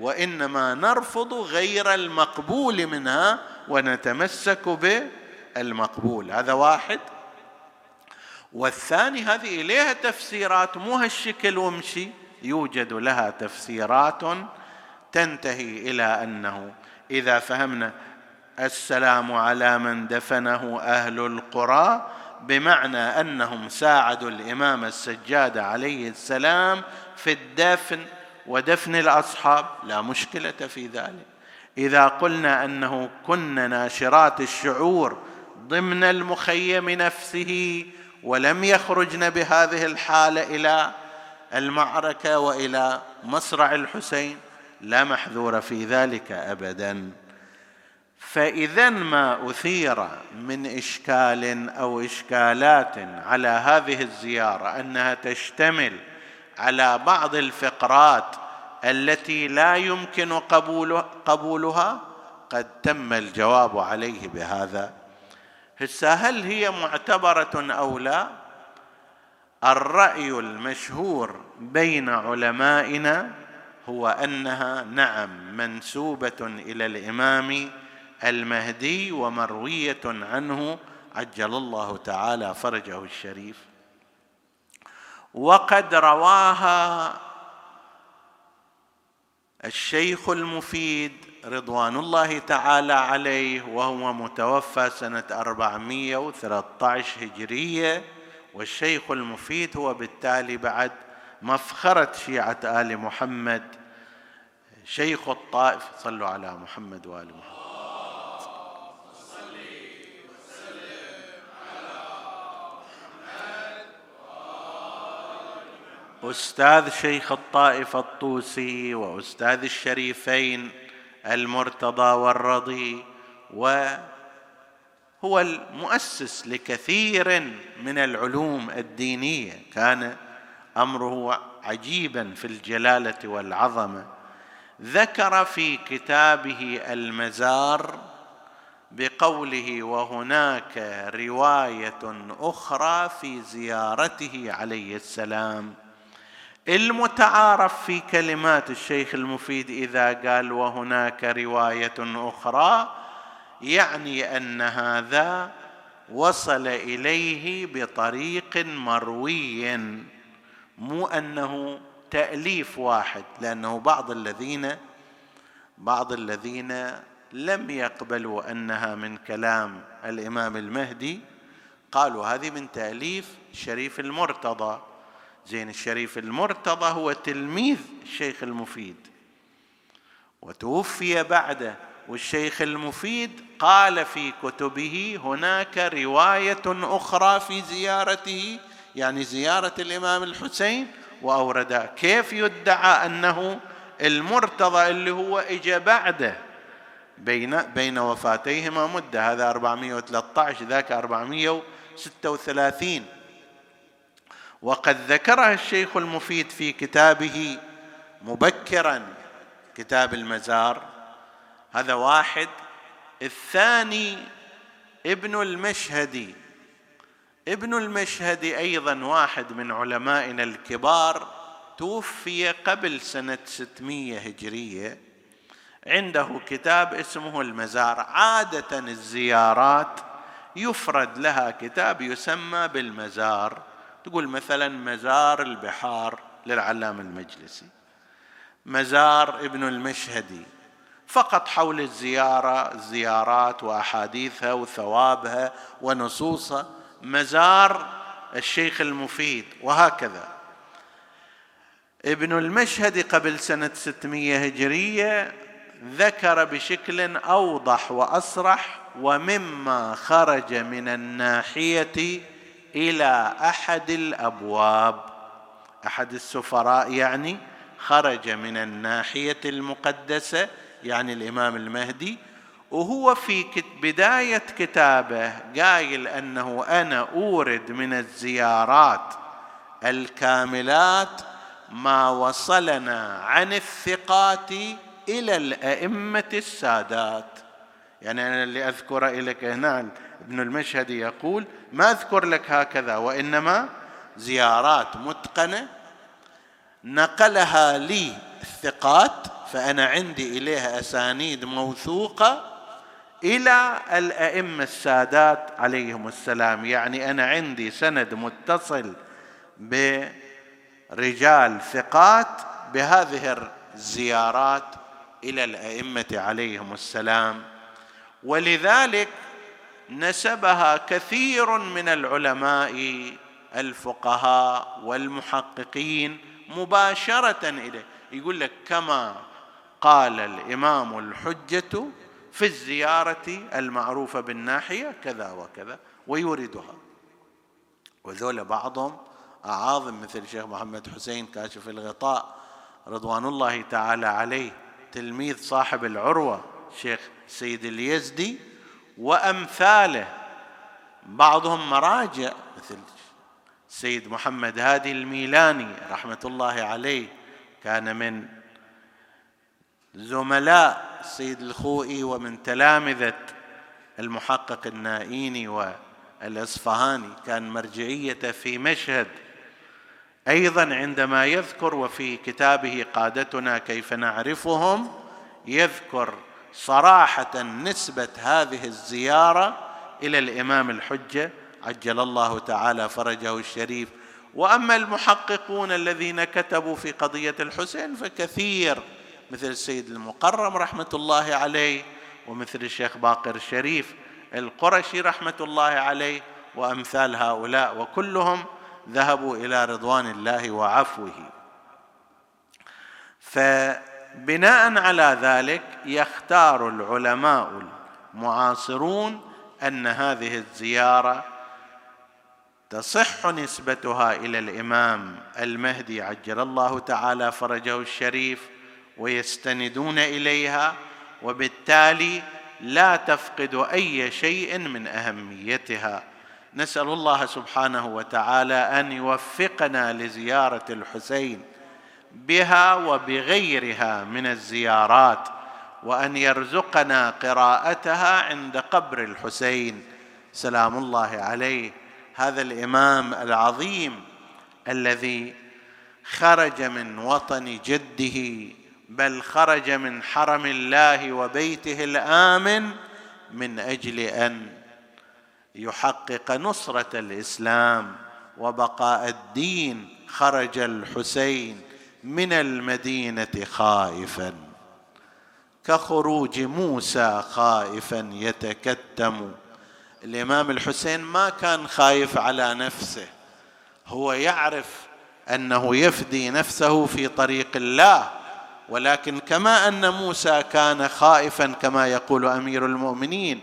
وإنما نرفض غير المقبول منها ونتمسك بالمقبول. هذا واحد. والثاني هذه إليها تفسيرات مو هالشكل وامشي يوجد لها تفسيرات تنتهي إلى أنه إذا فهمنا السلام على من دفنه أهل القرى بمعنى أنهم ساعدوا الإمام السجاد عليه السلام في الدفن ودفن الأصحاب. لا مشكلة في ذلك. إذا قلنا أنه كن ناشرات الشعور ضمن المخيم نفسه ولم يخرجن بهذه الحالة إلى المعركة وإلى مصرع الحسين لا محذور في ذلك ابدا. فإذا ما أثير من إشكال أو إشكالات على هذه الزيارة أنها تشتمل على بعض الفقرات التي لا يمكن قبولها قد تم الجواب عليه بهذا. هسه هل هي معتبرة أو لا؟ الرأي المشهور بين علمائنا هو أنها نعم منسوبة إلى الإمام المهدي ومروية عنه عجل الله تعالى فرجه الشريف. وقد رواها الشيخ المفيد رضوان الله تعالى عليه وهو متوفى سنة 413 هجرية والشيخ المفيد هو بالتالي بعد مفخرة شيعة آل محمد شيخ الطائف صلوا على محمد وآل محمد. أستاذ شيخ الطائف الطوسي وأستاذ الشريفين المرتضى والرضي وهو المؤسس لكثير من العلوم الدينية. كان أمره عجيبا في الجلالة والعظمة. ذكر في كتابه المزار بقوله وهناك رواية أخرى في زيارته عليه السلام. المتعارف في كلمات الشيخ المفيد إذا قال وهناك رواية أخرى يعني أن هذا وصل إليه بطريق مروي. مو أنه تأليف واحد لأنه بعض الذين بعض الذين لم يقبلوا أنها من كلام الإمام المهدي قالوا هذه من تأليف شريف المرتضى. زين الشريف المرتضى هو تلميذ الشيخ المفيد. وتوفي بعده والشيخ المفيد قال في كتبه هناك رواية أخرى في زيارته يعني زيارة الإمام الحسين واوردها كيف يدعى أنه المرتضى اللي هو اجى بعده. بين بين وفاتيهما مدة هذا 413 ذاك 436 وقد ذكرها الشيخ المفيد في كتابه مبكرا كتاب المزار. هذا واحد. الثاني ابن المشهدي. ابن المشهدي أيضا واحد من علمائنا الكبار توفي قبل سنة 600 هجرية. عنده كتاب اسمه المزار. عادة الزيارات يفرد لها كتاب يسمى بالمزار. تقول مثلا مزار البحار للعلامة المجلسي مزار ابن المشهدي فقط حول الزيارة الزيارات وأحاديثها وثوابها ونصوصها مزار الشيخ المفيد وهكذا. ابن المشهد قبل سنة 600 هجرية ذكر بشكل أوضح وأصرح ومما خرج من الناحية إلى أحد الأبواب. أحد السفراء يعني خرج من الناحية المقدسة يعني الإمام المهدي وهو في بداية كتابه قايل أنه أنا أورد من الزيارات الكاملات ما وصلنا عن الثقات إلى الأئمة السادات. يعني أنا اللي أذكر لك هنا ابن المشهد يقول ما أذكر لك هكذا وإنما زيارات متقنة نقلها لي الثقات فأنا عندي إليها أسانيد موثوقة إلى الأئمة السادات عليهم السلام. يعني أنا عندي سند متصل برجال ثقات بهذه الزيارات إلى الأئمة عليهم السلام. ولذلك نسبها كثير من العلماء الفقهاء والمحققين مباشرة إليه. يقول لك كما قال الإمام الحجة في الزيارة المعروفة بالناحية كذا وكذا ويوردها. وذول بعضهم أعاظم مثل الشيخ محمد حسين كاشف الغطاء رضوان الله تعالى عليه تلميذ صاحب العروة شيخ سيد اليزدي وأمثاله بعضهم مراجع مثل سيد محمد هادي الميلاني رحمة الله عليه كان من زملاء السيد الخوئي ومن تلامذة المحقق النائيني والإصفهاني كان مرجعيته في مشهد أيضا عندما يذكر وفي كتابه قادتنا كيف نعرفهم يذكر صراحة نسبة هذه الزيارة إلى الإمام الحجة عجل الله تعالى فرجه الشريف. وأما المحققون الذين كتبوا في قضية الحسين فكثير مثل السيد المقرم رحمة الله عليه ومثل الشيخ باقر الشريف القرشي رحمة الله عليه وأمثال هؤلاء وكلهم ذهبوا إلى رضوان الله وعفوه. فبناء على ذلك يختار العلماء المعاصرون أن هذه الزيارة تصح نسبتها إلى الإمام المهدي عجل الله تعالى فرجه الشريف ويستندون إليها وبالتالي لا تفقد أي شيء من أهميتها. نسأل الله سبحانه وتعالى أن يوفقنا لزيارة الحسين بها وبغيرها من الزيارات وأن يرزقنا قراءتها عند قبر الحسين. سلام الله عليه. هذا الإمام العظيم الذي خرج من وطن جده بل خرج من حرم الله وبيته الآمن من أجل أن يحقق نصرة الإسلام. وبقاء الدين خرج الحسين من المدينة خائفا. كخروج موسى خائفا يتكتم. الإمام الحسين ما كان خايف على نفسه. هو يعرف أنه يفدي نفسه في طريق الله. ولكن كما أن موسى كان خائفا كما يقول أمير المؤمنين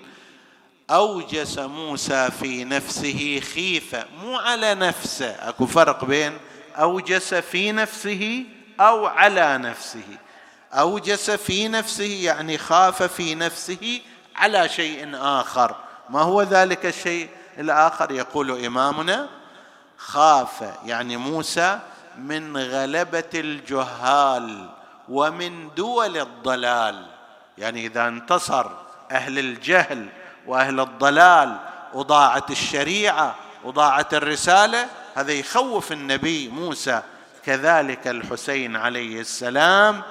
أوجس موسى في نفسه خيفة. مو على نفسه. أكو فرق بين أوجس في نفسه أو على نفسه. أوجس في نفسه يعني خاف في نفسه على شيء آخر. ما هو ذلك الشيء الآخر؟ يقول إمامنا خاف يعني موسى من غلبة الجهال ومن دول الضلال. يعني إذا انتصر أهل الجهل وأهل الضلال وضاعت الشريعة وضاعت الرسالة هذا يخوف النبي موسى. كذلك الحسين عليه السلام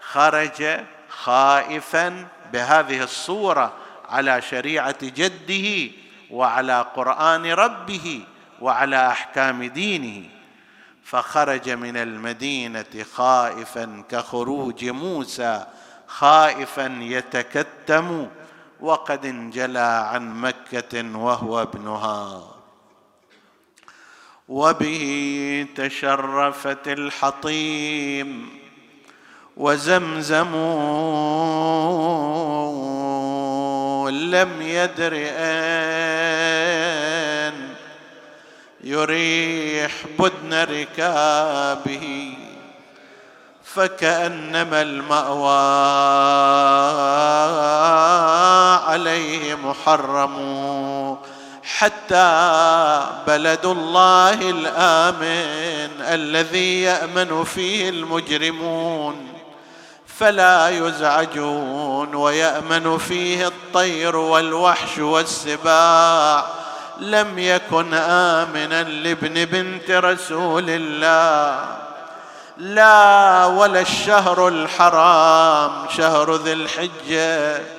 خرج خائفا بهذه الصورة على شريعة جده وعلى قرآن ربه وعلى أحكام دينه. فخرج من المدينة خائفا كخروج موسى خائفا يتكتم وقد انجلى عن مكة وهو ابنها. وبه تشرفت الحطيم وزمزم لم يدر أين يريح بدن ركابه فكأنما المأوى عليه محرم حتى بلد الله الآمن الذي يأمن فيه المجرمون فلا يزعجون ويأمن فيه الطير والوحش والسباع. لم يكن آمنا لابن بنت رسول الله. لا ولا الشهر الحرام شهر ذي الحجة.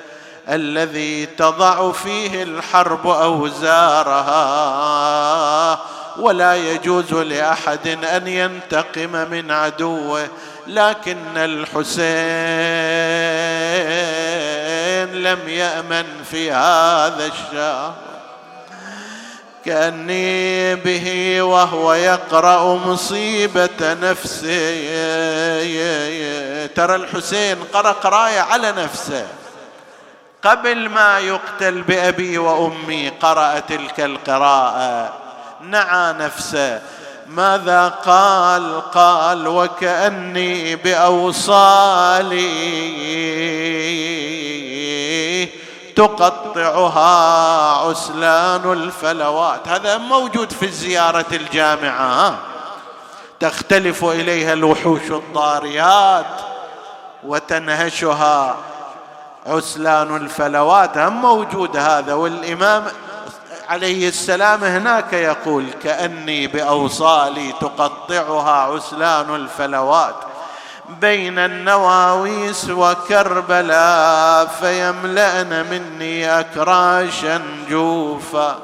الذي تضع فيه الحرب أوزارها ولا يجوز لأحد أن ينتقم من عدوه لكن الحسين لم يأمن في هذا الشهر. كأني به وهو يقرأ مصيبة نفسه. ترى الحسين قرأ قراية على نفسه. قبل ما يقتل بأبي وأمي قرأ تلك القراءة. نعى نفسه. ماذا قال؟ قال وكأني بأوصالي تقطعها عسلان الفلوات. هذا موجود في زياره الجامعة تختلف إليها الوحوش الضاريات وتنهشها. عسلان الفلوات هم موجود هذا والإمام عليه السلام هناك يقول كأني بأوصالي تقطعها عسلان الفلوات بين النواويس وكربلاء فيملأن مني أكراشا جوفا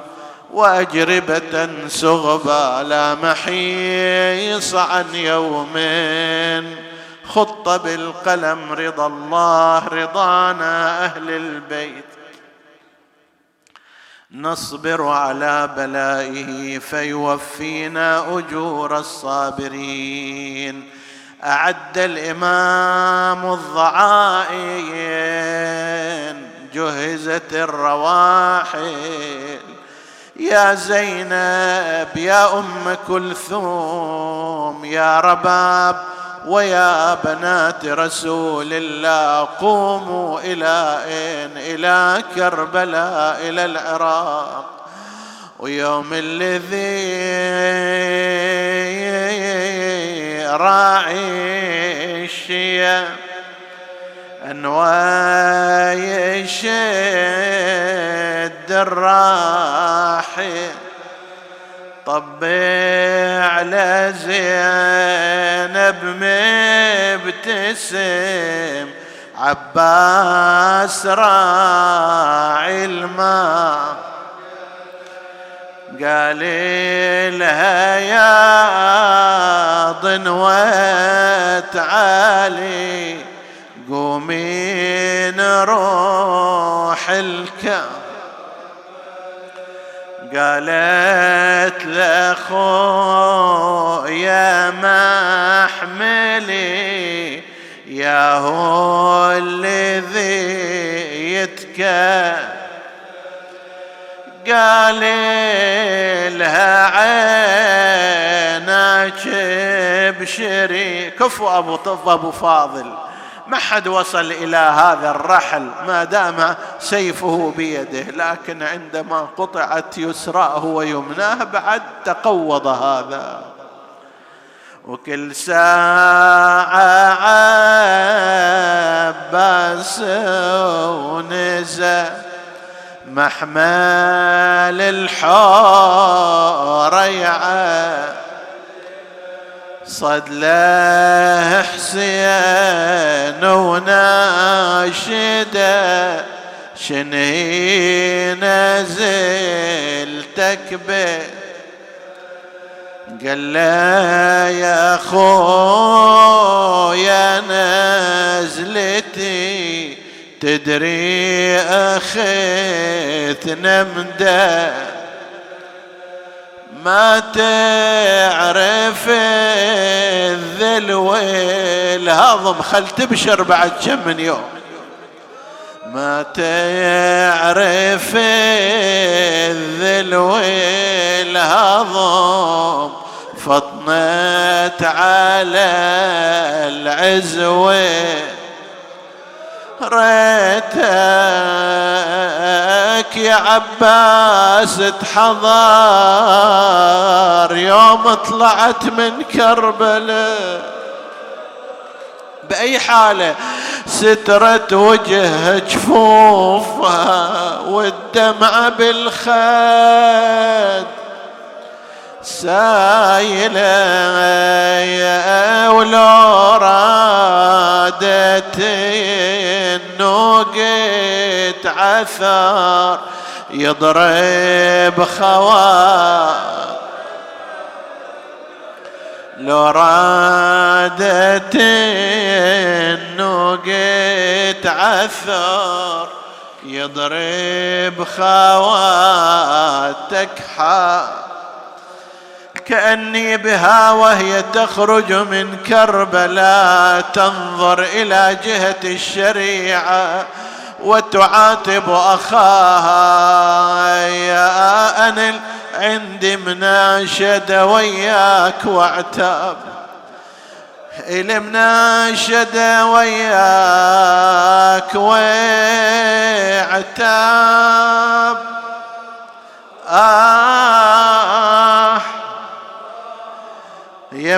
وأجربة سغبا لا محيص عن يومين خط بالقلم رضا الله رضانا أهل البيت. نصبر على بلائه فيوفينا أجور الصابرين. أعد الإمام الضعائن جهزت الرواحل. يا زينب يا أم كلثوم يا رباب ويا بنات رسول الله قوموا إلى اين إلى كربلاء إلى العراق. ويوم الذي راعي الشيا انواي شد الراحي طبع لزينب مبتسم عباس راعي الماء. قال لها يا ضنوة علي قومي نروح الكعب قالت لاخو يا محملي يا هو الذي يتكى قال لها عينك بشري كفو أبو طف أبو فاضل. ما حد وصل إلى هذا الرحل ما دام سيفه بيده لكن عندما قطعت يسراه ويمناه بعد تقوض هذا. وكل ساعة عباس ونزا محمل الحور يعاب صد له حسين وناشدة شني نزلتك به قال له يا خويا نزلتي تدري اخذنا من ما تعرف الذل والهضم. خل تبشر بعد كم من يوم. ما تعرف الذل والهضم. فطنت على العزوة. ريتك يا عباس تحضر يوم طلعت من كربلاء بأي حالة؟ سترت وجه جفوفها والدمع بالخد. سايلة ولو رادت النوقت عثار يضرب خوار. لو رادت النوقت عثار يضرب خواتك حار. كأني بها وهي تخرج من كربلاء تنظر إلى جهة الشريعة وتعاتب أخاها. يا أنل عندي مناشدة وياك واعتاب. المناشدة وياك واعتاب. آه.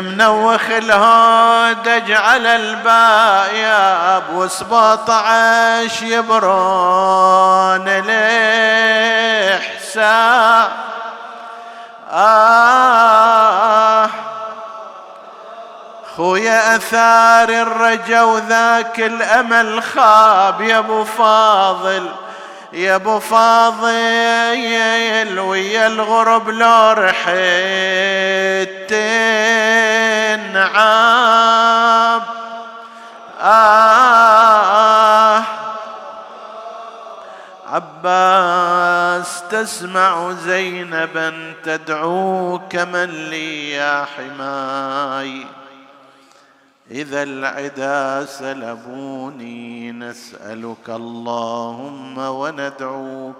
منوخ الهودج على الباياب وسبطعش يبرون الإحسان. آه. خويا أثار الرجا وذاك الأمل خاب يا أبو فاضل. يا ابو فاضل ويا الغرب لو رحت تنعم آه. عباس تسمع زينبا تدعوك من لي يا حماي. إذا العدا سلبوني نسألك اللهم وندعوك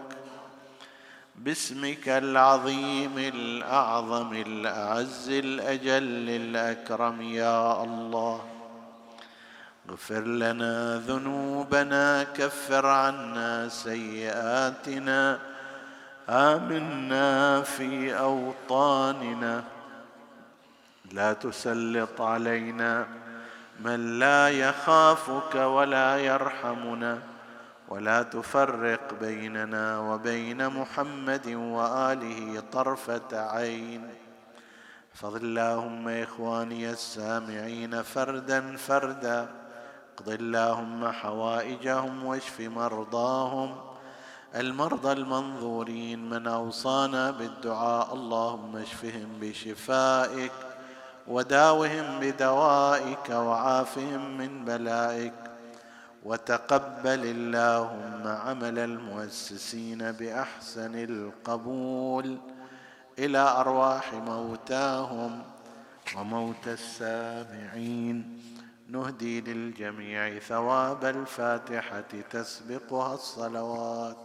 باسمك العظيم الأعظم الأعز الأجل الأكرم يا الله. اغفر لنا ذنوبنا كفر عنا سيئاتنا آمنا في أوطاننا. لا تسلط علينا من لا يخافك ولا يرحمنا ولا تفرق بيننا وبين محمد وآله طرفة عين. احفظ اللهم إخواني السامعين فردا فردا اقض اللهم حوائجهم واشف مرضاهم. المرضى المنظورين من أوصانا بالدعاء اللهم اشفهم بشفائك. وداوهم بدوائك وعافهم من بلائك. وتقبل اللهم عمل المؤسسين بأحسن القبول إلى أرواح موتاهم وموتى السامعين. نهدي للجميع ثواب الفاتحة تسبقها الصلوات.